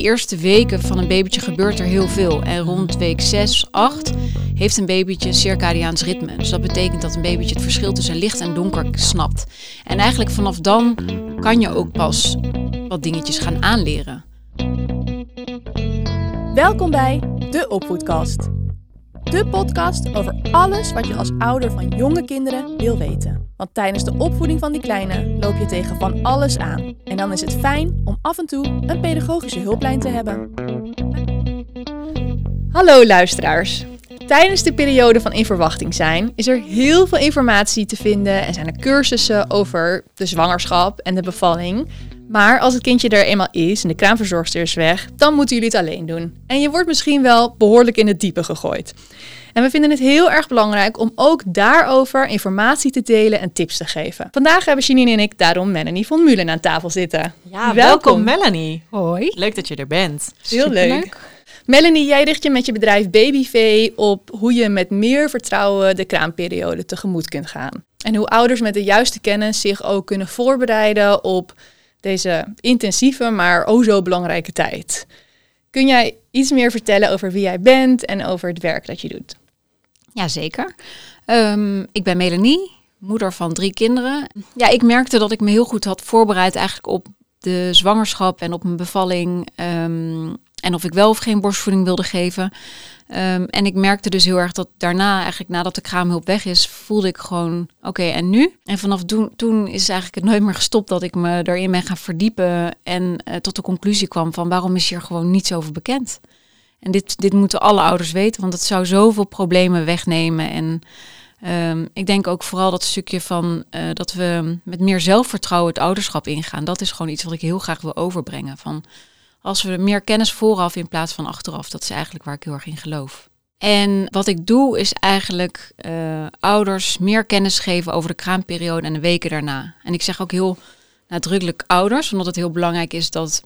die eerste weken van een babytje gebeurt er heel veel. En rond week 6, 8 heeft een babytje circadiaans ritme. Dus dat betekent dat een babytje het verschil tussen licht en donker snapt. En eigenlijk vanaf dan kan je ook pas wat dingetjes gaan aanleren. Welkom bij de Opvoedkast. De podcast over alles wat je als ouder van jonge kinderen wil weten. Want tijdens de opvoeding van die kleine loop je tegen van alles aan. En dan is het fijn om af en toe een pedagogische hulplijn te hebben. Hallo luisteraars. Tijdens de periode van in verwachting zijn is er heel veel informatie te vinden en zijn er cursussen over de zwangerschap en de bevalling. Maar als het kindje er eenmaal is en de kraamverzorgster is weg, dan moeten jullie het alleen doen. En je wordt misschien wel behoorlijk in het diepe gegooid. En we vinden het heel erg belangrijk om ook daarover informatie te delen en tips te geven. Vandaag hebben Janine en ik daarom Melanie van Mulen aan tafel zitten. Ja, welkom, Melanie. Hoi. Leuk dat je er bent. Heel leuk. Melanie, jij richt je met je bedrijf Babyvee op hoe je met meer vertrouwen de kraamperiode tegemoet kunt gaan. En hoe ouders met de juiste kennis zich ook kunnen voorbereiden op deze intensieve, maar o zo belangrijke tijd. Kun jij iets meer vertellen over wie jij bent en over het werk dat je doet? Jazeker. Um, ik ben Melanie, moeder van drie kinderen. Ja, ik merkte dat ik me heel goed had voorbereid eigenlijk op de zwangerschap en op mijn bevalling. Um, en of ik wel of geen borstvoeding wilde geven. Um, en ik merkte dus heel erg dat daarna, eigenlijk nadat de kraamhulp weg is, voelde ik gewoon, oké, en nu? En vanaf toen, toen is eigenlijk het nooit meer gestopt dat ik me erin ben gaan verdiepen en uh, tot de conclusie kwam van waarom is hier gewoon niets over bekend? En dit, dit moeten alle ouders weten, want het zou zoveel problemen wegnemen. En um, ik denk ook vooral dat stukje van uh, dat we met meer zelfvertrouwen het ouderschap ingaan. Dat is gewoon iets wat ik heel graag wil overbrengen. Van als we meer kennis vooraf in plaats van achteraf. Dat is eigenlijk waar ik heel erg in geloof. En wat ik doe is eigenlijk uh, ouders meer kennis geven over de kraamperiode en de weken daarna. En ik zeg ook heel nadrukkelijk ouders, omdat het heel belangrijk is dat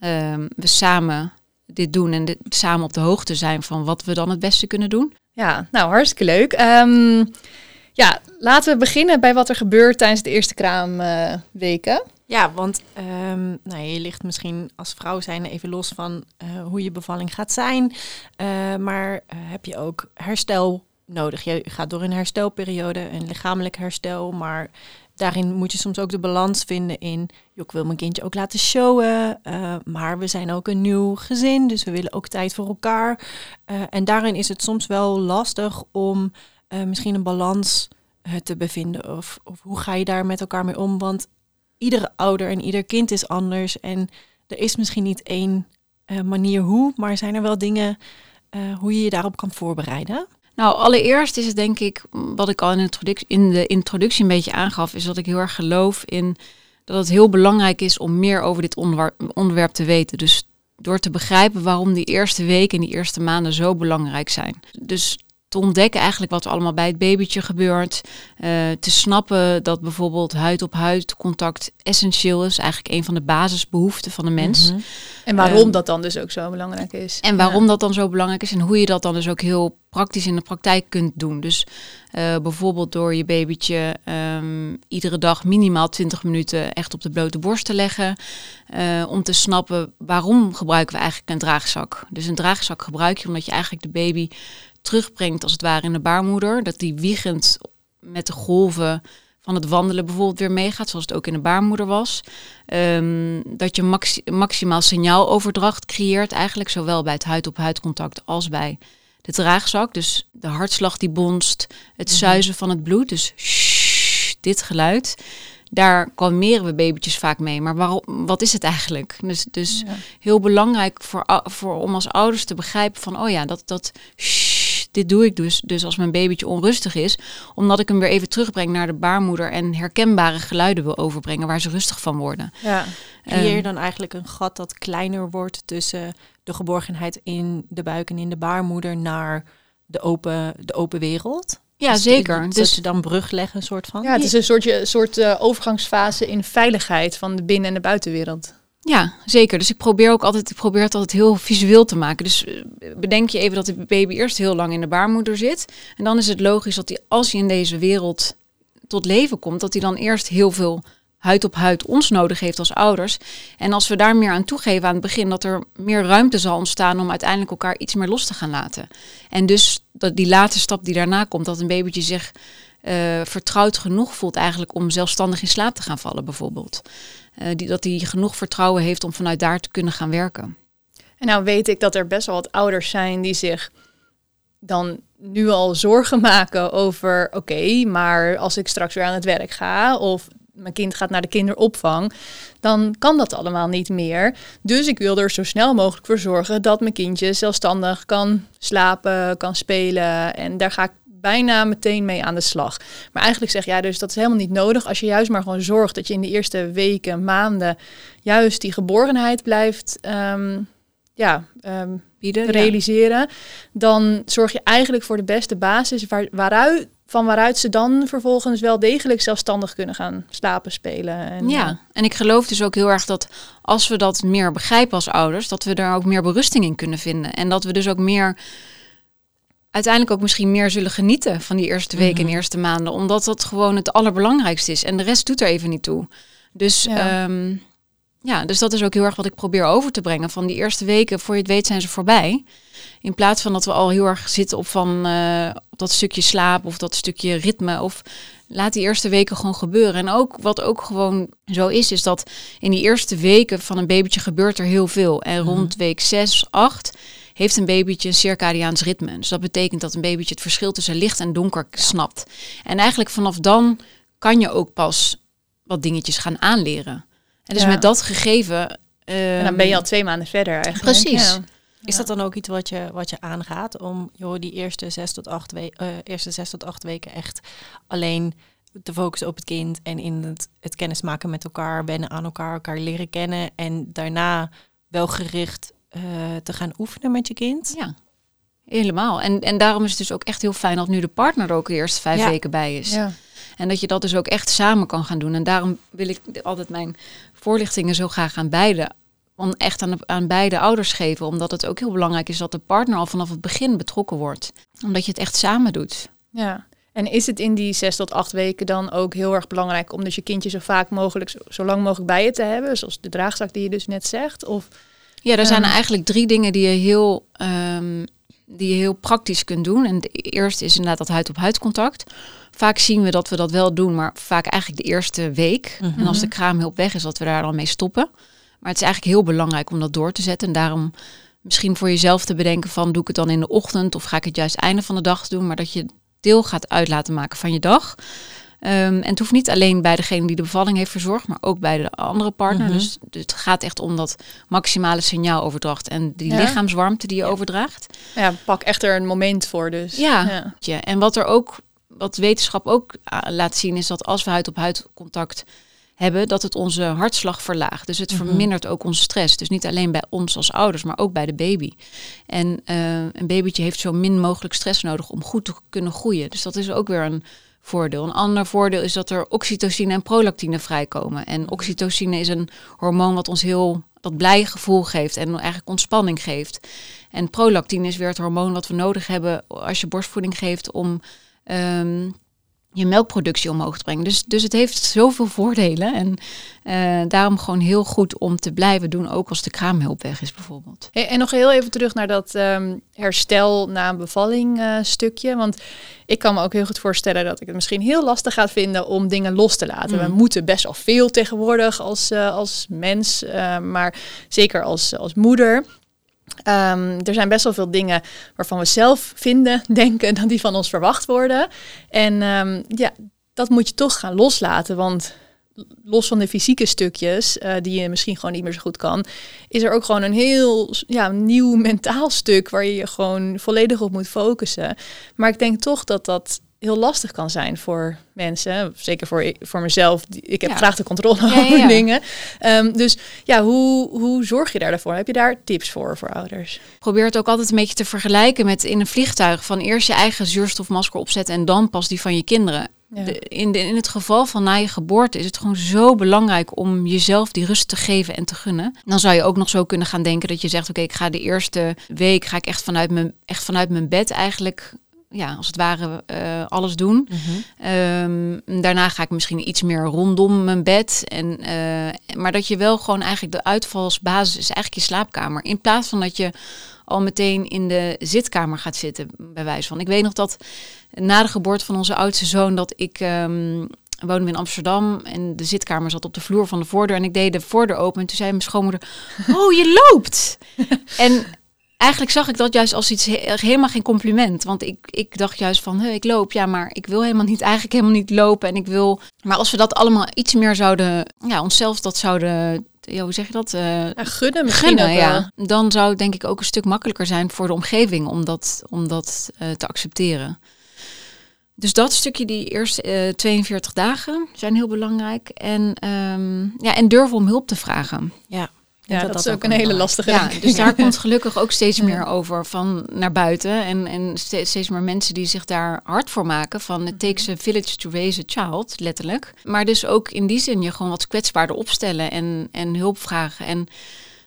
uh, we samen dit doen en dit, samen op de hoogte zijn van wat we dan het beste kunnen doen. Ja, nou hartstikke leuk. Um, ja, laten we beginnen bij wat er gebeurt tijdens de eerste kraamweken. Ja, want um, nou, je ligt misschien als vrouw zijn even los van uh, hoe je bevalling gaat zijn. Uh, maar uh, heb je ook herstel nodig? Je gaat door een herstelperiode, een lichamelijk herstel. Maar daarin moet je soms ook de balans vinden in... ik wil mijn kindje ook laten showen. maar we zijn ook een nieuw gezin, dus we willen ook tijd voor elkaar. en daarin is het soms wel lastig om misschien een balans te bevinden. Of, of hoe ga je daar met elkaar mee om? Want iedere ouder en ieder kind is anders. En er is misschien niet één uh, manier hoe, maar zijn er wel dingen uh, hoe je je daarop kan voorbereiden? Nou, allereerst is het denk ik, wat ik al in, in de introductie een beetje aangaf, is dat ik heel erg geloof in dat het heel belangrijk is om meer over dit onderwerp te weten. Dus door te begrijpen waarom die eerste weken en die eerste maanden zo belangrijk zijn. Dus te ontdekken eigenlijk wat er allemaal bij het babytje gebeurt. Uh, te snappen dat bijvoorbeeld huid-op-huid contact essentieel is. Eigenlijk een van de basisbehoeften van de mens. Mm -hmm. En waarom um, dat dan dus ook zo belangrijk is. En waarom ja. dat dan zo belangrijk is. En hoe je dat dan dus ook heel praktisch in de praktijk kunt doen. Dus uh, bijvoorbeeld door je babytje um, iedere dag minimaal 20 minuten echt op de blote borst te leggen. Uh, om te snappen waarom gebruiken we eigenlijk een draagzak. Dus een draagzak gebruik je omdat je eigenlijk de baby terugbrengt als het ware in de baarmoeder. Dat die wiegend met de golven van het wandelen bijvoorbeeld weer meegaat, zoals het ook in de baarmoeder was. Um, dat je maxi maximaal signaaloverdracht creëert eigenlijk, zowel bij het huid-op-huid contact als bij de draagzak. Dus de hartslag die bonst, het zuizen van het bloed, dus shh, dit geluid. Daar kalmeren we babytjes vaak mee. Maar waarom, wat is het eigenlijk? Dus, dus ja. heel belangrijk voor, voor, om als ouders te begrijpen van... oh ja, dat, dat shh, dit doe ik dus, dus als mijn babytje onrustig is, omdat ik hem weer even terugbreng naar de baarmoeder en herkenbare geluiden wil overbrengen waar ze rustig van worden. Ja. Creëer je dan eigenlijk een gat dat kleiner wordt tussen de geborgenheid in de buik en in de baarmoeder naar de open, de open wereld? Ja, dus zeker. Dus, dus je dan brug leggen, soort van. Ja, het is een soort, soort uh, overgangsfase in veiligheid van de binnen- en de buitenwereld. Ja, zeker. Dus ik probeer ook altijd, ik probeer het altijd heel visueel te maken. Dus bedenk je even dat de baby eerst heel lang in de baarmoeder zit. En dan is het logisch dat hij, als hij in deze wereld tot leven komt, dat hij dan eerst heel veel huid op huid ons nodig heeft als ouders. En als we daar meer aan toegeven aan het begin, dat er meer ruimte zal ontstaan om uiteindelijk elkaar iets meer los te gaan laten. En dus dat die laatste stap die daarna komt, dat een babytje zich uh, vertrouwd genoeg voelt eigenlijk om zelfstandig in slaap te gaan vallen bijvoorbeeld. Uh, die, dat hij genoeg vertrouwen heeft om vanuit daar te kunnen gaan werken. En nou weet ik dat er best wel wat ouders zijn die zich dan nu al zorgen maken over, oké, maar als ik straks weer aan het werk ga of mijn kind gaat naar de kinderopvang, dan kan dat allemaal niet meer. Dus ik wil er zo snel mogelijk voor zorgen dat mijn kindje zelfstandig kan slapen, kan spelen. En daar ga ik bijna meteen mee aan de slag. Maar eigenlijk zeg jij dus dat is helemaal niet nodig als je juist maar gewoon zorgt dat je in de eerste weken, maanden juist die geborgenheid blijft um, ja, um, Bieden, realiseren. Dan zorg je eigenlijk voor de beste basis waar, waaruit van waaruit ze dan vervolgens wel degelijk zelfstandig kunnen gaan slapen, spelen. En, ja, eh, en ik geloof dus ook heel erg dat als we dat meer begrijpen als ouders, dat we daar ook meer berusting in kunnen vinden. En dat we dus ook meer, uiteindelijk ook misschien meer zullen genieten van die eerste weken en mhm. eerste maanden. Omdat dat gewoon het allerbelangrijkste is. En de rest doet er even niet toe. Dus ja. Ehm, ja, dus dat is ook heel erg wat ik probeer over te brengen. Van die eerste weken, voor je het weet, zijn ze voorbij. In plaats van dat we al heel erg zitten op van uh, dat stukje slaap of dat stukje ritme. Of laat die eerste weken gewoon gebeuren. En ook wat ook gewoon zo is, is dat in die eerste weken van een babytje gebeurt er heel veel. En mhm. rond week 6, 8 heeft een babytje een circadiaans ritme. Dus dat betekent dat een babytje het verschil tussen licht en donker snapt. En eigenlijk vanaf dan kan je ook pas wat dingetjes gaan aanleren. En dus met dat gegeven. en dan ben je ehm, al twee maanden verder eigenlijk. Precies. Is dat dan ook iets wat je, wat je aangaat om joh, die eerste zes, tot acht we uh, eerste zes tot acht weken echt alleen te focussen op het kind en in het, het kennismaken met elkaar, wennen aan elkaar, elkaar leren kennen en daarna wel gericht uh, te gaan oefenen met je kind? Ja, helemaal. En, en daarom is het dus ook echt heel fijn dat nu de partner er ook de eerste vijf weken bij is. Ja. En dat je dat dus ook echt samen kan gaan doen. En daarom wil ik altijd mijn voorlichtingen zo graag aan beide om echt aan, aan beide ouders geven. Omdat het ook heel belangrijk is dat de partner al vanaf het begin betrokken wordt. Omdat je het echt samen doet. Ja. En is het in die zes tot acht weken dan ook heel erg belangrijk om dus je kindje zo vaak mogelijk, zo, lang mogelijk bij je te hebben? Zoals de draagzak die je dus net zegt? Of, ja, er zijn ehm, eigenlijk drie dingen die je heel, um, die je heel praktisch kunt doen. En de eerste is inderdaad dat huid-op-huid contact. Vaak zien we dat we dat wel doen, maar vaak eigenlijk de eerste week. En als de mhm. kraamhulp weg is, dat we daar dan mee stoppen. Maar het is eigenlijk heel belangrijk om dat door te zetten. En daarom misschien voor jezelf te bedenken van doe ik het dan in de ochtend of ga ik het juist einde van de dag doen. Maar dat je deel gaat uit laten maken van je dag. Um, en het hoeft niet alleen bij degene die de bevalling heeft verzorgd, maar ook bij de andere partner. Mhm. dus, dus, het gaat echt om dat maximale signaaloverdracht en die lichaamswarmte die je overdraagt. Ja, pak echt er een moment voor dus. Ja, ja. en wat er ook, wat wetenschap ook uh, laat zien, is dat als we huid op huid contact hebben, dat het onze hartslag verlaagt. Dus het mhm. vermindert ook onze stress. Dus niet alleen bij ons als ouders, maar ook bij de baby. En uh, een babytje heeft zo min mogelijk stress nodig om goed te kunnen groeien. Dus dat is ook weer een voordeel. Een ander voordeel is dat er oxytocine en prolactine vrijkomen. En oxytocine is een hormoon wat ons heel dat blij gevoel geeft en eigenlijk ontspanning geeft. En prolactine is weer het hormoon wat we nodig hebben als je borstvoeding geeft om um, je melkproductie omhoog te brengen. Dus, dus het heeft zoveel voordelen. En uh, daarom gewoon heel goed om te blijven doen, ook als de kraamhulp weg is bijvoorbeeld. en nog heel even terug naar dat um, herstel na een bevalling uh, stukje. Want ik kan me ook heel goed voorstellen dat ik het misschien heel lastig ga vinden om dingen los te laten. We mm. moeten best wel veel tegenwoordig als, uh, als mens, maar zeker als, als moeder. Um, er zijn best wel veel dingen waarvan we zelf vinden, denken dat die van ons verwacht worden. En um, ja, dat moet je toch gaan loslaten. Want los van de fysieke stukjes, uh, die je misschien gewoon niet meer zo goed kan, is er ook gewoon een heel ja, nieuw mentaal stuk waar je je gewoon volledig op moet focussen. Maar ik denk toch dat dat heel lastig kan zijn voor mensen. Zeker voor, voor mezelf. Ik heb graag de controle over dingen. Um, dus ja, hoe, hoe zorg je daarvoor? Heb je daar tips voor voor ouders? Probeer het ook altijd een beetje te vergelijken met in een vliegtuig. Van eerst je eigen zuurstofmasker opzetten en dan pas die van je kinderen. in, de, in het geval van na je geboorte is het gewoon zo belangrijk om jezelf die rust te geven en te gunnen. Dan zou je ook nog zo kunnen gaan denken dat je zegt: Oké, ik ga de eerste week ga ik echt vanuit mijn, echt vanuit mijn bed eigenlijk ja, als het ware eh, alles doen. Ehm, daarna ga ik misschien iets meer rondom mijn bed. En, eh, maar dat je wel gewoon eigenlijk de uitvalsbasis is eigenlijk je slaapkamer. In plaats van dat je al meteen in de zitkamer gaat zitten, bij wijze van. Ik weet nog dat na de geboorte van onze oudste zoon, dat ik um, woonden we in Amsterdam en de zitkamer zat op de vloer van de voordeur en ik deed de voordeur open en toen zei mijn schoonmoeder, oh je loopt. en eigenlijk zag ik dat juist als iets helemaal geen compliment. Want ik, ik dacht juist van, ik loop, ja, maar ik wil helemaal niet, eigenlijk helemaal niet lopen. En ik wil, maar als we dat allemaal iets meer zouden, ja, onszelf dat zouden, ja, hoe zeg je dat? Uh, ja, gunnen misschien gunnen, ja. Dan zou het denk ik ook een stuk makkelijker zijn voor de omgeving om dat, om dat uh, te accepteren. Dus dat stukje, die eerste uh, 42 dagen, zijn heel belangrijk. En, um, ja, en durven om hulp te vragen. Ja. Ja, dat, is ook een hele lastige. Ja, dus daar komt gelukkig ook steeds meer over van naar buiten. En, en steeds, steeds meer mensen die zich daar hard voor maken. Van it takes a village to raise a child, letterlijk. Maar dus ook in die zin je gewoon wat kwetsbaarder opstellen en, en hulp vragen. En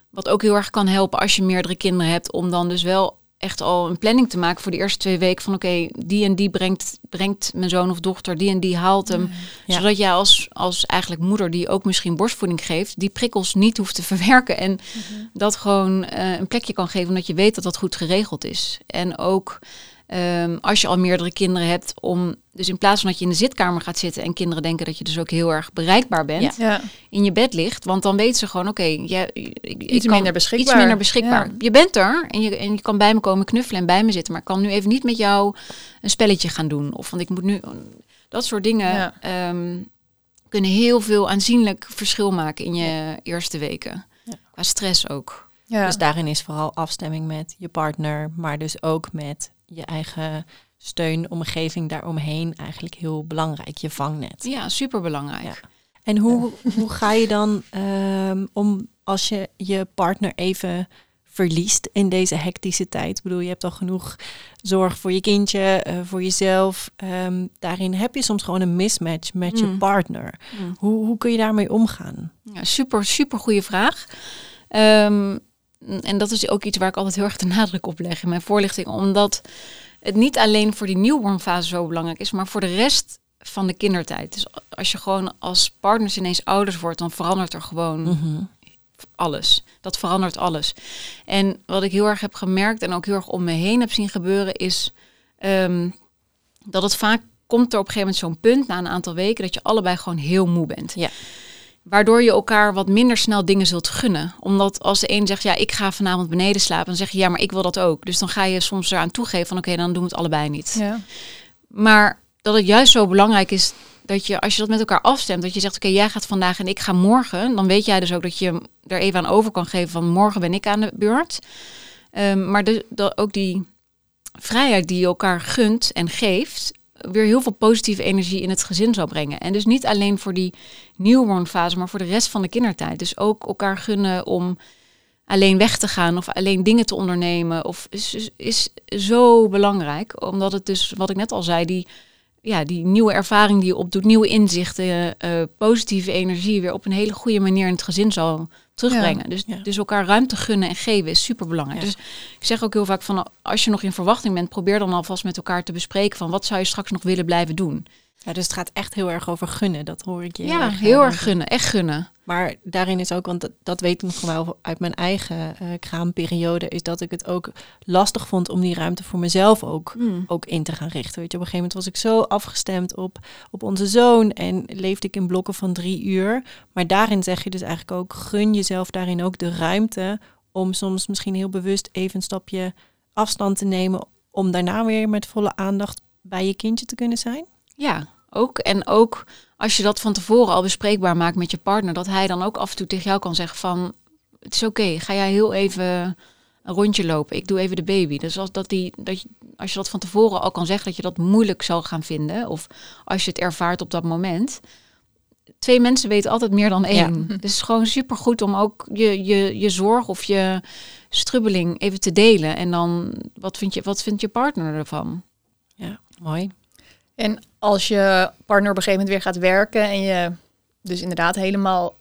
wat ook heel erg kan helpen als je meerdere kinderen hebt, om dan dus wel echt al een planning te maken voor de eerste twee weken van oké, die en die brengt, brengt mijn zoon of dochter, die en die haalt hem. Zodat jij als, als eigenlijk moeder die ook misschien borstvoeding geeft, die prikkels niet hoeft te verwerken en mhm. dat gewoon uh, een plekje kan geven omdat je weet dat dat goed geregeld is. En ook Um, als je al meerdere kinderen hebt, om dus in plaats van dat je in de zitkamer gaat zitten en kinderen denken dat je dus ook heel erg bereikbaar bent, ja. in je bed ligt. Want dan weten ze gewoon, oké, okay, iets minder beschikbaar. Iets minder beschikbaar. Je bent er en je, en je kan bij me komen knuffelen en bij me zitten, maar ik kan nu even niet met jou een spelletje gaan doen. Of want ik moet nu dat soort dingen um, kunnen heel veel aanzienlijk verschil maken in je eerste weken. Qua stress ook. Dus daarin is vooral afstemming met je partner, maar dus ook met je eigen steun, omgeving daaromheen eigenlijk heel belangrijk, je vangnet. Ja, super belangrijk. En hoe, hoe ga je dan um, om als je je partner even verliest in deze hectische tijd? Ik bedoel, je hebt al genoeg zorg voor je kindje, uh, voor jezelf. Um, daarin heb je soms gewoon een mismatch met je mm. partner. Mm. Hoe, hoe kun je daarmee omgaan? Ja, super, super goede vraag. Um, en dat is ook iets waar ik altijd heel erg de nadruk op leg in mijn voorlichting. Omdat het niet alleen voor die nieuwbornfase zo belangrijk is, maar voor de rest van de kindertijd. Dus als je gewoon als partners ineens ouders wordt, dan verandert er gewoon mhm. alles. Dat verandert alles. En wat ik heel erg heb gemerkt en ook heel erg om me heen heb zien gebeuren, is um, dat het vaak komt er op een gegeven moment zo'n punt na een aantal weken dat je allebei gewoon heel moe bent. Ja. Waardoor je elkaar wat minder snel dingen zult gunnen. Omdat als de een zegt, ja, ik ga vanavond beneden slapen, dan zeg je, ja, maar ik wil dat ook. Dus dan ga je soms eraan toegeven van, oké, dan doen we het allebei niet. Ja. Maar dat het juist zo belangrijk is dat je, als je dat met elkaar afstemt, dat je zegt, oké, jij gaat vandaag en ik ga morgen. Dan weet jij dus ook dat je er even aan over kan geven van, morgen ben ik aan de beurt. Um, maar de, de, ook die vrijheid die je elkaar gunt en geeft, weer heel veel positieve energie in het gezin zou brengen. En dus niet alleen voor die newborn-fase, maar voor de rest van de kindertijd. Dus ook elkaar gunnen om alleen weg te gaan of alleen dingen te ondernemen. Of is, is zo belangrijk, omdat het dus, wat ik net al zei, die, ja, die nieuwe ervaring die je opdoet, nieuwe inzichten, uh, positieve energie weer op een hele goede manier in het gezin zal terugbrengen. dus, dus elkaar ruimte gunnen en geven is super belangrijk. Dus ik zeg ook heel vaak van als je nog in verwachting bent, probeer dan alvast met elkaar te bespreken van wat zou je straks nog willen blijven doen. Ja, dus het gaat echt heel erg over gunnen, dat hoor ik je. Ja, heel erg, gunnen, echt gunnen. Maar daarin is ook, want dat, dat weet ik nog wel uit mijn eigen uh, kraamperiode, is dat ik het ook lastig vond om die ruimte voor mezelf ook, hmm. ook in te gaan richten. Weet je, op een gegeven moment was ik zo afgestemd op, op onze zoon en leefde ik in blokken van drie uur. Maar daarin zeg je dus eigenlijk ook, gun jezelf daarin ook de ruimte om soms misschien heel bewust even een stapje afstand te nemen, om daarna weer met volle aandacht bij je kindje te kunnen zijn. Ja, ook. En ook als je dat van tevoren al bespreekbaar maakt met je partner, dat hij dan ook af en toe tegen jou kan zeggen van het is oké, ga jij heel even een rondje lopen. Ik doe even de baby. Dus als, dat die, dat je, als je dat van tevoren al kan zeggen dat je dat moeilijk zal gaan vinden, of als je het ervaart op dat moment. Twee mensen weten altijd meer dan één. Dus het is gewoon super goed om ook je, je, je zorg of je strubbeling even te delen. En dan, wat vind je, wat vindt je partner ervan? Ja, mooi. En als je partner op een gegeven moment weer gaat werken en je dus inderdaad helemaal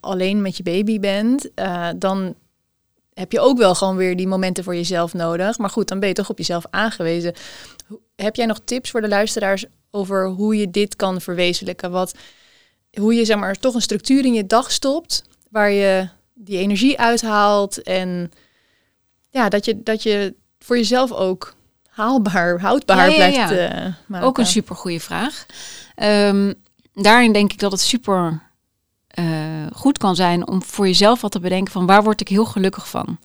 alleen met je baby bent, uh, dan heb je ook wel gewoon weer die momenten voor jezelf nodig. Maar goed, dan ben je toch op jezelf aangewezen. Heb jij nog tips voor de luisteraars over hoe je dit kan verwezenlijken? Wat, hoe je zeg maar toch een structuur in je dag stopt waar je die energie uithaalt en ja, dat je, dat je voor jezelf ook haalbaar, houdbaar Ja, blijft eh, maken. Ook een super goede vraag. Ehm, daarin denk ik dat het super eh, goed kan zijn om voor jezelf wat te bedenken van waar word ik heel gelukkig van.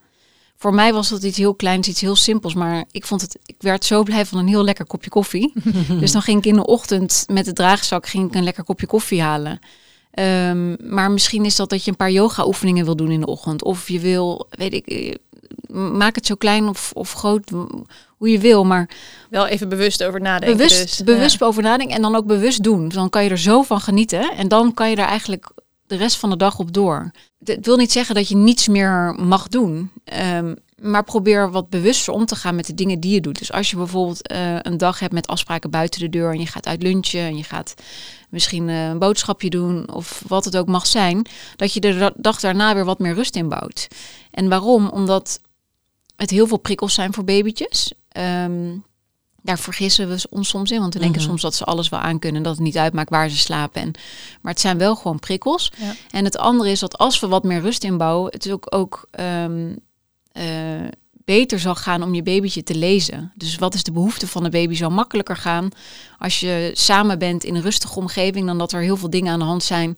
Voor mij was dat iets heel kleins, iets heel simpels, maar ik vond het, ik werd zo blij van een heel lekker kopje koffie. dus dan ging ik in de ochtend met de draagzak ging ik een lekker kopje koffie halen. Ehm, maar misschien is dat dat je een paar yoga oefeningen wil doen in de ochtend. Of je wil, weet ik, eh, maak het zo klein of, of groot, hoe je wil. Maar Wel even bewust over nadenken. bewust, dus. bewust over nadenken en dan ook bewust doen. Dan kan je er zo van genieten en dan kan je er eigenlijk de rest van de dag op door. Het wil niet zeggen dat je niets meer mag doen, ehm, maar probeer wat bewuster om te gaan met de dingen die je doet. Dus als je bijvoorbeeld eh, een dag hebt met afspraken buiten de deur en je gaat uit lunchen en je gaat misschien eh, een boodschapje doen of wat het ook mag zijn, dat je de da- dag daarna weer wat meer rust inbouwt. En waarom? Omdat het heel veel prikkels zijn voor babytjes. Ehm, daar vergissen we ons soms in, want we denken Mhm. soms dat ze alles wel aan kunnen, dat het niet uitmaakt waar ze slapen. En, maar het zijn wel gewoon prikkels. Ja. En het andere is dat als we wat meer rust inbouwen, het is ook, ook ehm, eh, beter zal gaan om je babytje te lezen. Dus wat is de behoefte van de baby? Zal makkelijker gaan als je samen bent in een rustige omgeving dan dat er heel veel dingen aan de hand zijn.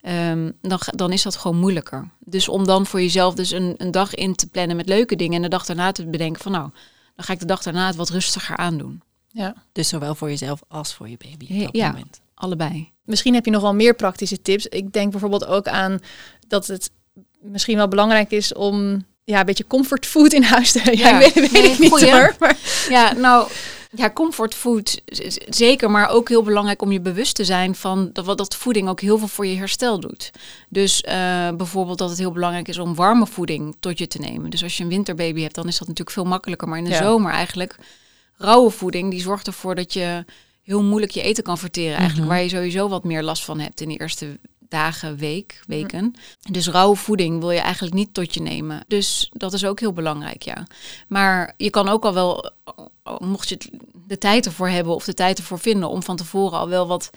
Ehm, dan, dan is dat gewoon moeilijker. Dus om dan voor jezelf dus een, een dag in te plannen met leuke dingen en de dag daarna te bedenken van nou, dan ga ik de dag daarna het wat rustiger aandoen. Ja. Dus zowel voor jezelf als voor je baby op Ja, dat ja. moment. Allebei. Misschien heb je nog wel meer praktische tips. Ik denk bijvoorbeeld ook aan dat het misschien wel belangrijk is om ja, een beetje comfortfood in huis te hebben. Ja, weet, weet Nee, ik niet goeie. hoor. Maar Ja, nou, ja, comfortfood zeker, maar ook heel belangrijk om je bewust te zijn van dat, wat dat voeding ook heel veel voor je herstel doet. Dus eh, bijvoorbeeld dat het heel belangrijk is om warme voeding tot je te nemen. Dus als je een winterbaby hebt, dan is dat natuurlijk veel makkelijker. Maar in de Ja. zomer eigenlijk, rauwe voeding, die zorgt ervoor dat je heel moeilijk je eten kan verteren. Eigenlijk, Mhm. waar je sowieso wat meer last van hebt in de eerste dagen, week, weken. Dus rauwe voeding wil je eigenlijk niet tot je nemen. Dus dat is ook heel belangrijk, ja. Maar je kan ook al wel, mocht je het- de tijd ervoor hebben of de tijd ervoor vinden, om van tevoren al wel wat.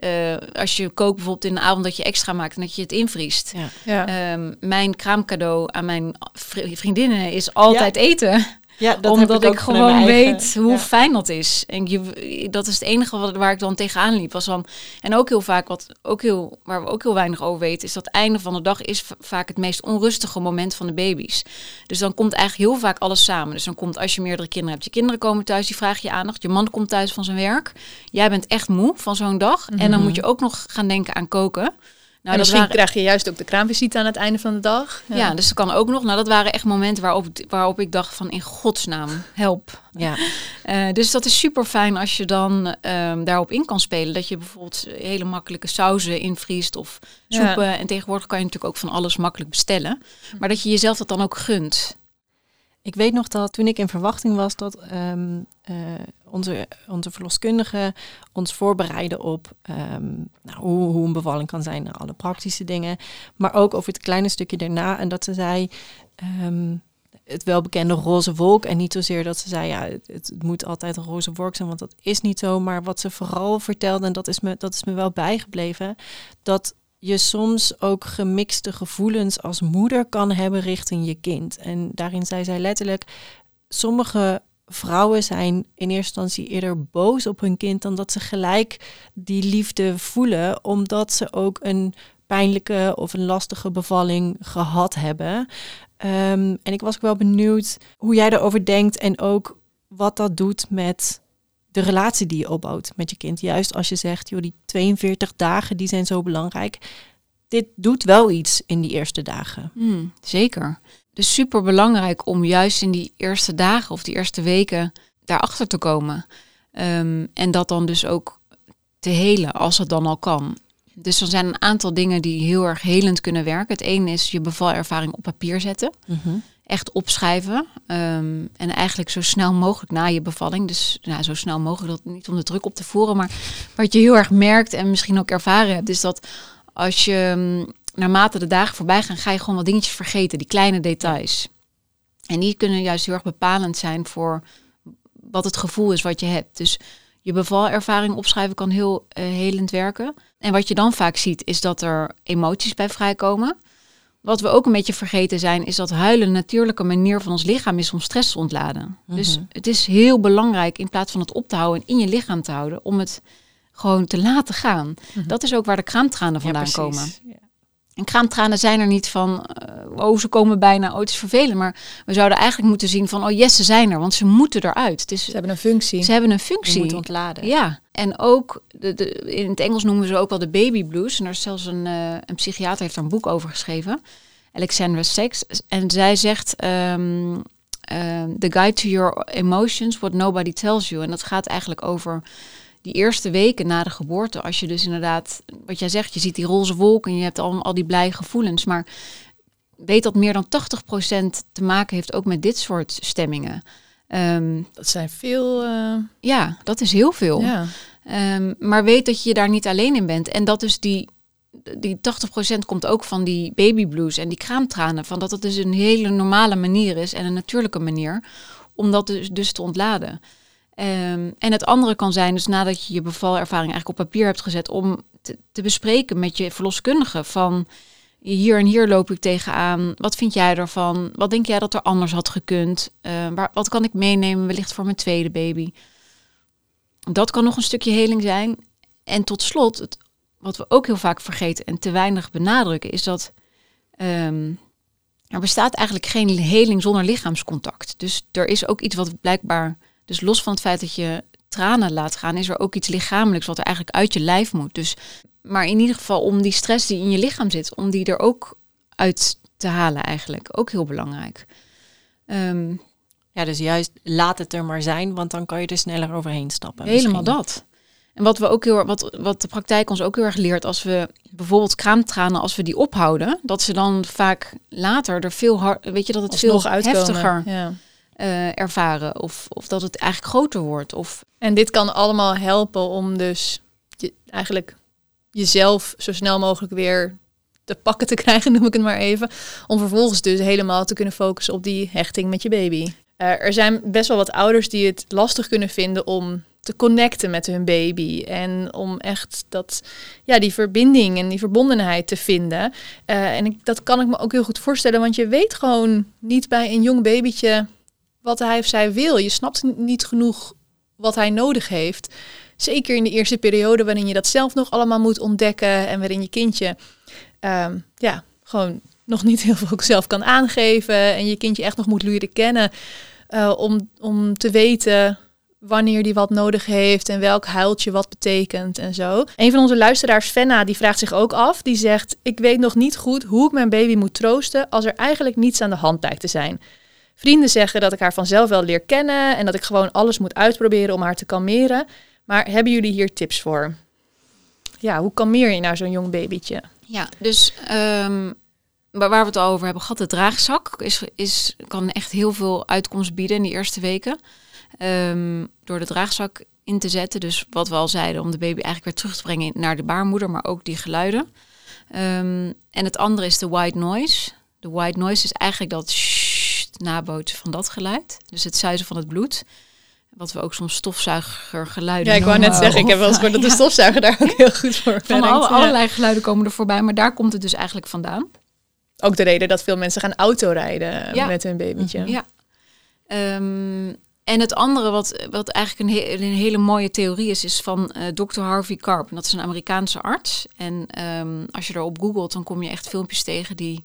eh, als je kookt bijvoorbeeld in de avond dat je extra maakt en dat je het invriest. Ja. ja. Ehm, mijn kraamcadeau aan mijn vri- vriendinnen is altijd eten Ja, dat omdat heb ik, in gewoon eigen- weet hoe Ja. fijn dat is. En je, dat is het enige wat, waar ik dan tegenaan liep. Was dan, en ook heel vaak, wat ook heel, waar we ook heel weinig over weten, is dat het einde van de dag is vaak het meest onrustige moment van de baby's. Dus dan komt eigenlijk heel vaak alles samen. Dus dan komt als je meerdere kinderen hebt, je kinderen komen thuis, die vragen je aandacht. Je man komt thuis van zijn werk. Jij bent echt moe van zo'n dag. En dan Mhm. moet je ook nog gaan denken aan koken. Nou, misschien waren- krijg je juist ook de kraamvisite aan het einde van de dag. ja. dus dat kan ook nog. Nou, dat waren echt momenten waarop, waarop ik dacht van in godsnaam, help. Ja. Eh, dus dat is super fijn als je dan ehm, daarop in kan spelen. Dat je bijvoorbeeld hele makkelijke sauzen invriest of Ja. soepen. En tegenwoordig kan je natuurlijk ook van alles makkelijk bestellen. Maar dat je jezelf dat dan ook gunt. Ik weet nog dat toen ik in verwachting was dat ehm, eh, onze, onze verloskundige ons voorbereidde op ehm, nou, hoe, hoe een bevalling kan zijn, alle praktische dingen. Maar ook over het kleine stukje daarna. En dat ze zei, ehm, het welbekende roze wolk. En niet zozeer dat ze zei, ja, het, het moet altijd een roze wolk zijn, want dat is niet zo. Maar wat ze vooral vertelde, en dat is me, dat is me wel bijgebleven, dat je soms ook gemixte gevoelens als moeder kan hebben richting je kind. En daarin zei zij letterlijk, sommige vrouwen zijn in eerste instantie eerder boos op hun kind dan dat ze gelijk die liefde voelen, omdat ze ook een pijnlijke of een lastige bevalling gehad hebben. Ehm, en ik was ook wel benieuwd hoe jij erover denkt en ook wat dat doet met de relatie die je opbouwt met je kind. Juist als je zegt, joh, die 42 dagen die zijn zo belangrijk. Dit doet wel iets in die eerste dagen. Hmm, zeker. Dus super belangrijk om juist in die eerste dagen of die eerste weken daarachter te komen. Ehm, en dat dan dus ook te helen als het dan al kan. Dus er zijn een aantal dingen die heel erg helend kunnen werken. Het ene is je bevalervaring op papier zetten. echt opschrijven. Ehm, en eigenlijk zo snel mogelijk na je bevalling. Dus nou, zo snel mogelijk, dat niet om de druk op te voeren. Maar wat je heel erg merkt en misschien ook ervaren hebt, is dat als je mm, naarmate de dagen voorbij gaan, ga je gewoon wat dingetjes vergeten. Die kleine details. En die kunnen juist heel erg bepalend zijn voor wat het gevoel is wat je hebt. Dus je bevalervaring opschrijven kan heel uh, helend werken. En wat je dan vaak ziet, is dat er emoties bij vrijkomen. Wat we ook een beetje vergeten zijn, is dat huilen een natuurlijke manier van ons lichaam is om stress te ontladen. Dus Mhm. het is heel belangrijk in plaats van het op te houden en in je lichaam te houden, om het gewoon te laten gaan. Mhm. Dat is ook waar de kraamtranen vandaan Ja, komen. Ja. En kraamtranen zijn er niet van, eh, oh ze komen bijna, oh het is vervelend. Maar we zouden eigenlijk moeten zien van, oh yes ze zijn er, want ze moeten eruit. Het is, Ze hebben een functie. ze hebben een Je functie. moet ontladen. Ja, en ook de, de, in het Engels noemen ze ook wel de baby blues. En er is zelfs een, eh, een psychiater heeft er een boek over geschreven, Alexandra Sachs. En zij zegt ehm, ehm, The Guide to Your Emotions, What Nobody Tells You. En dat gaat eigenlijk over die eerste weken na de geboorte. Als je dus inderdaad, wat jij zegt, je ziet die roze wolk en je hebt al, al die blije gevoelens. Maar weet dat meer dan 80% te maken heeft ook met dit soort stemmingen. Ehm, Dat zijn veel. eh, ja, dat is heel veel. ja. Ehm, maar weet dat je daar niet alleen in bent. En dat dus die, die 80% komt ook van die baby blues en die kraamtranen. Van dat het dus een hele normale manier is en een natuurlijke manier om dat dus, dus te ontladen. Ehm, en het andere kan zijn, dus nadat je je bevalervaring eigenlijk op papier hebt gezet, om te, bespreken met je verloskundige van hier en hier loop ik tegenaan. Wat vind jij ervan? Wat denk jij dat er anders had gekund? Eh, waar, wat kan ik meenemen wellicht voor mijn tweede baby? Dat kan nog een stukje heling zijn. En tot slot, het, wat we ook heel vaak vergeten en te weinig benadrukken, is dat ehm, er bestaat eigenlijk geen heling zonder lichaamscontact. Dus er is ook iets wat blijkbaar, dus los van het feit dat je tranen laat gaan, is er ook iets lichamelijks wat er eigenlijk uit je lijf moet. Dus, maar in ieder geval om die stress die in je lichaam zit, om die er ook uit te halen eigenlijk. Ook heel belangrijk. Ehm, Ja, dus juist laat het er maar zijn, want dan kan je er sneller overheen stappen. Helemaal misschien. dat. En wat we ook heel wat, wat de praktijk ons ook heel erg leert, als we bijvoorbeeld kraamtranen, als we die ophouden, dat ze dan vaak later er veel hard, weet je, dat het Alsnog veel uitkomen. heftiger Ja. Eh, ervaren. Of, of dat het eigenlijk groter wordt. Of En dit kan allemaal helpen om dus eigenlijk jezelf zo snel mogelijk weer te pakken te krijgen, noem ik het maar even. Om vervolgens dus helemaal te kunnen focussen op die hechting met je baby. Eh, er zijn best wel wat ouders die het lastig kunnen vinden om te connecten met hun baby. En om echt dat, ja, die verbinding en die verbondenheid te vinden. Eh, en ik, dat kan ik me ook heel goed voorstellen, want je weet gewoon niet bij een jong babytje wat hij of zij wil. Je snapt niet genoeg wat hij nodig heeft. Zeker in de eerste periode waarin je dat zelf nog allemaal moet ontdekken en waarin je kindje ehm, ja, gewoon nog niet heel veel zelf kan aangeven en je kindje echt nog moet leren kennen eh, om, om te weten wanneer die wat nodig heeft en welk huiltje wat betekent en zo. Een van onze luisteraars, Fenna, die vraagt zich ook af. Die zegt, ik weet nog niet goed hoe ik mijn baby moet troosten als er eigenlijk niets aan de hand lijkt te zijn. Vrienden zeggen dat ik haar vanzelf wel leer kennen en dat ik gewoon alles moet uitproberen om haar te kalmeren. Maar hebben jullie hier tips voor? Ja, hoe kalmeer je nou zo'n jong babytje? ja, dus ehm, waar we het al over hebben gehad, de draagzak is, is, kan echt heel veel uitkomst bieden in die eerste weken. Ehm, door de draagzak in te zetten. Dus wat we al zeiden, om de baby eigenlijk weer terug te brengen naar de baarmoeder, maar ook die geluiden. Ehm, en het andere is de white noise. De white noise is eigenlijk dat nabootsen van dat geluid. Dus het zuizen van het bloed. Wat we ook soms stofzuigergeluiden Ja, ik wou net zeggen, ik heb wel eens gehoord dat de stofzuiger daar ook heel goed voor Van alle, allerlei geluiden komen er voorbij, maar daar komt het dus eigenlijk vandaan. Ook de reden dat veel mensen gaan autorijden Ja. met hun babytje. Ja. Ehm, en het andere wat, wat eigenlijk een, he- een hele mooie theorie is, is van eh Dr. Harvey Karp. En dat is een Amerikaanse arts. En ehm, als je erop googelt, dan kom je echt filmpjes tegen die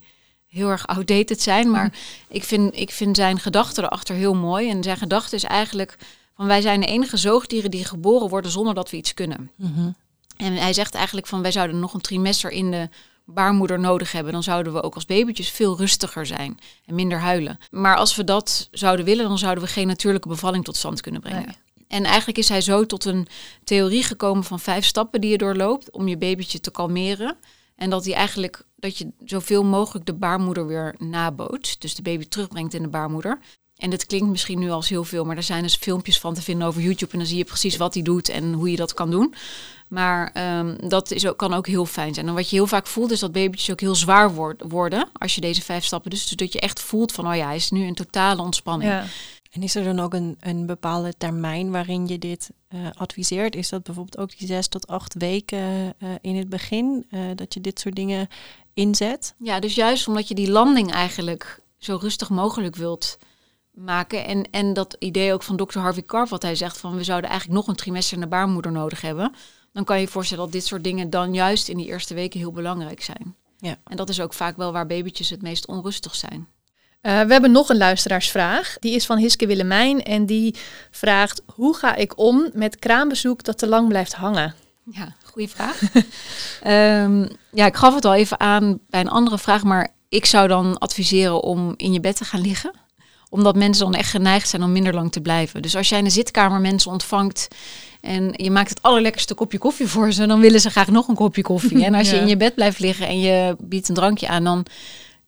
heel erg outdated zijn. Maar ik, vind, ik vind zijn gedachte erachter heel mooi. En zijn gedachte is eigenlijk van wij zijn de enige zoogdieren die geboren worden zonder dat we iets kunnen. Mhm. En hij zegt eigenlijk van wij zouden nog een trimester in de baarmoeder nodig hebben. Dan zouden we ook als babytjes veel rustiger zijn en minder huilen. Maar als we dat zouden willen, dan zouden we geen natuurlijke bevalling tot stand kunnen brengen. Nee. En eigenlijk is hij zo tot een theorie gekomen van vijf stappen die je doorloopt om je babytje te kalmeren. En dat hij eigenlijk dat je zoveel mogelijk de baarmoeder weer nabootst. Dus de baby terugbrengt in de baarmoeder. En dit klinkt misschien nu als heel veel, maar er zijn dus filmpjes van te vinden over YouTube. En dan zie je precies wat hij doet en hoe je dat kan doen. Maar ehm, dat is ook, kan ook heel fijn zijn. En wat je heel vaak voelt is dat babytjes ook heel zwaar worden als je deze vijf stappen dus, dus dat je echt voelt van, oh ja, hij is nu in totale ontspanning. Ja. En is er dan ook een, een bepaalde termijn waarin je dit uh, adviseert? Is dat bijvoorbeeld ook die zes tot acht weken uh, in het begin, uh, dat je dit soort dingen inzet? Ja, dus juist omdat je die landing eigenlijk zo rustig mogelijk wilt maken. En, en dat idee ook van dokter Harvey Karp, wat hij zegt van we zouden eigenlijk nog een trimester naar baarmoeder nodig hebben. Dan kan je je voorstellen dat dit soort dingen dan juist in die eerste weken heel belangrijk zijn. Ja. En dat is ook vaak wel waar babytjes het meest onrustig zijn. Uh, we hebben nog een luisteraarsvraag. Die is van Hiske Willemijn en die vraagt: Hoe ga ik om met kraambezoek dat te lang blijft hangen? Ja, goede vraag. um, ja, ik gaf het al even aan bij een andere vraag, maar ik zou dan adviseren om in je bed te gaan liggen omdat mensen dan echt geneigd zijn om minder lang te blijven. Dus als jij in de zitkamer mensen ontvangt en je maakt het allerlekkerste kopje koffie voor ze, dan willen ze graag nog een kopje koffie. En als je in je bed blijft liggen en je biedt een drankje aan, dan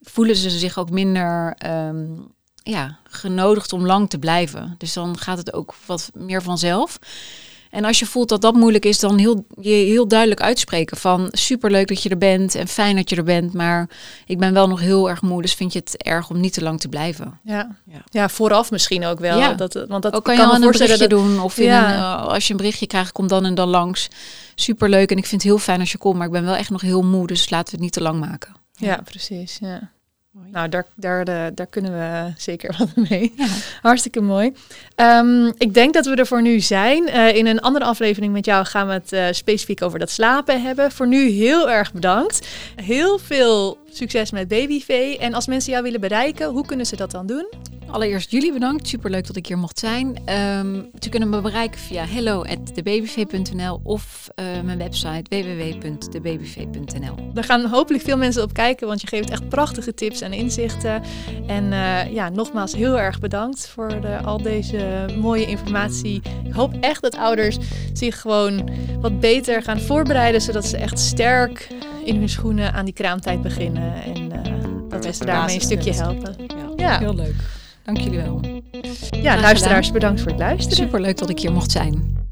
voelen ze zich ook minder um, ja, genodigd om lang te blijven. Dus dan gaat het ook wat meer vanzelf. En als je voelt dat dat moeilijk is, dan heel, je heel duidelijk uitspreken van superleuk dat je er bent en fijn dat je er bent, maar ik ben wel nog heel erg moe, dus vind je het erg om niet te lang te blijven. Ja, ja. ja vooraf misschien ook wel. Ja. Dat, want dat ook kan je kan een berichtje dat... doen of ja. een, uh, als je een berichtje krijgt, kom dan en dan langs. Superleuk en ik vind het heel fijn als je komt, maar ik ben wel echt nog heel moe, dus laten we het niet te lang maken. Ja, precies. Ja. Nou, daar, daar, de, daar kunnen we zeker wat mee. Ja. Hartstikke mooi. Um, ik denk dat we er voor nu zijn. Uh, in een andere aflevering met jou gaan we het uh, specifiek over dat slapen hebben. Voor nu heel erg bedankt. Heel veel succes met Babyvee. En als mensen jou willen bereiken, hoe kunnen ze dat dan doen? Allereerst jullie bedankt. Superleuk dat ik hier mocht zijn. Um, ze kunnen me bereiken via hello@debabyv.nl of uh, mijn website www.debabyv.nl. Daar gaan hopelijk veel mensen op kijken, want je geeft echt prachtige tips en inzichten. En uh, ja, nogmaals heel erg bedankt voor de, al deze mooie informatie. Ik hoop echt dat ouders zich gewoon wat beter gaan voorbereiden, zodat ze echt sterk in hun schoenen aan die kraamtijd beginnen. En uh, dat we ze daarmee een stukje helpen. Ja, ja, heel leuk. Dank jullie wel. Ja, luisteraars, bedankt voor het luisteren. Superleuk dat ik hier mocht zijn.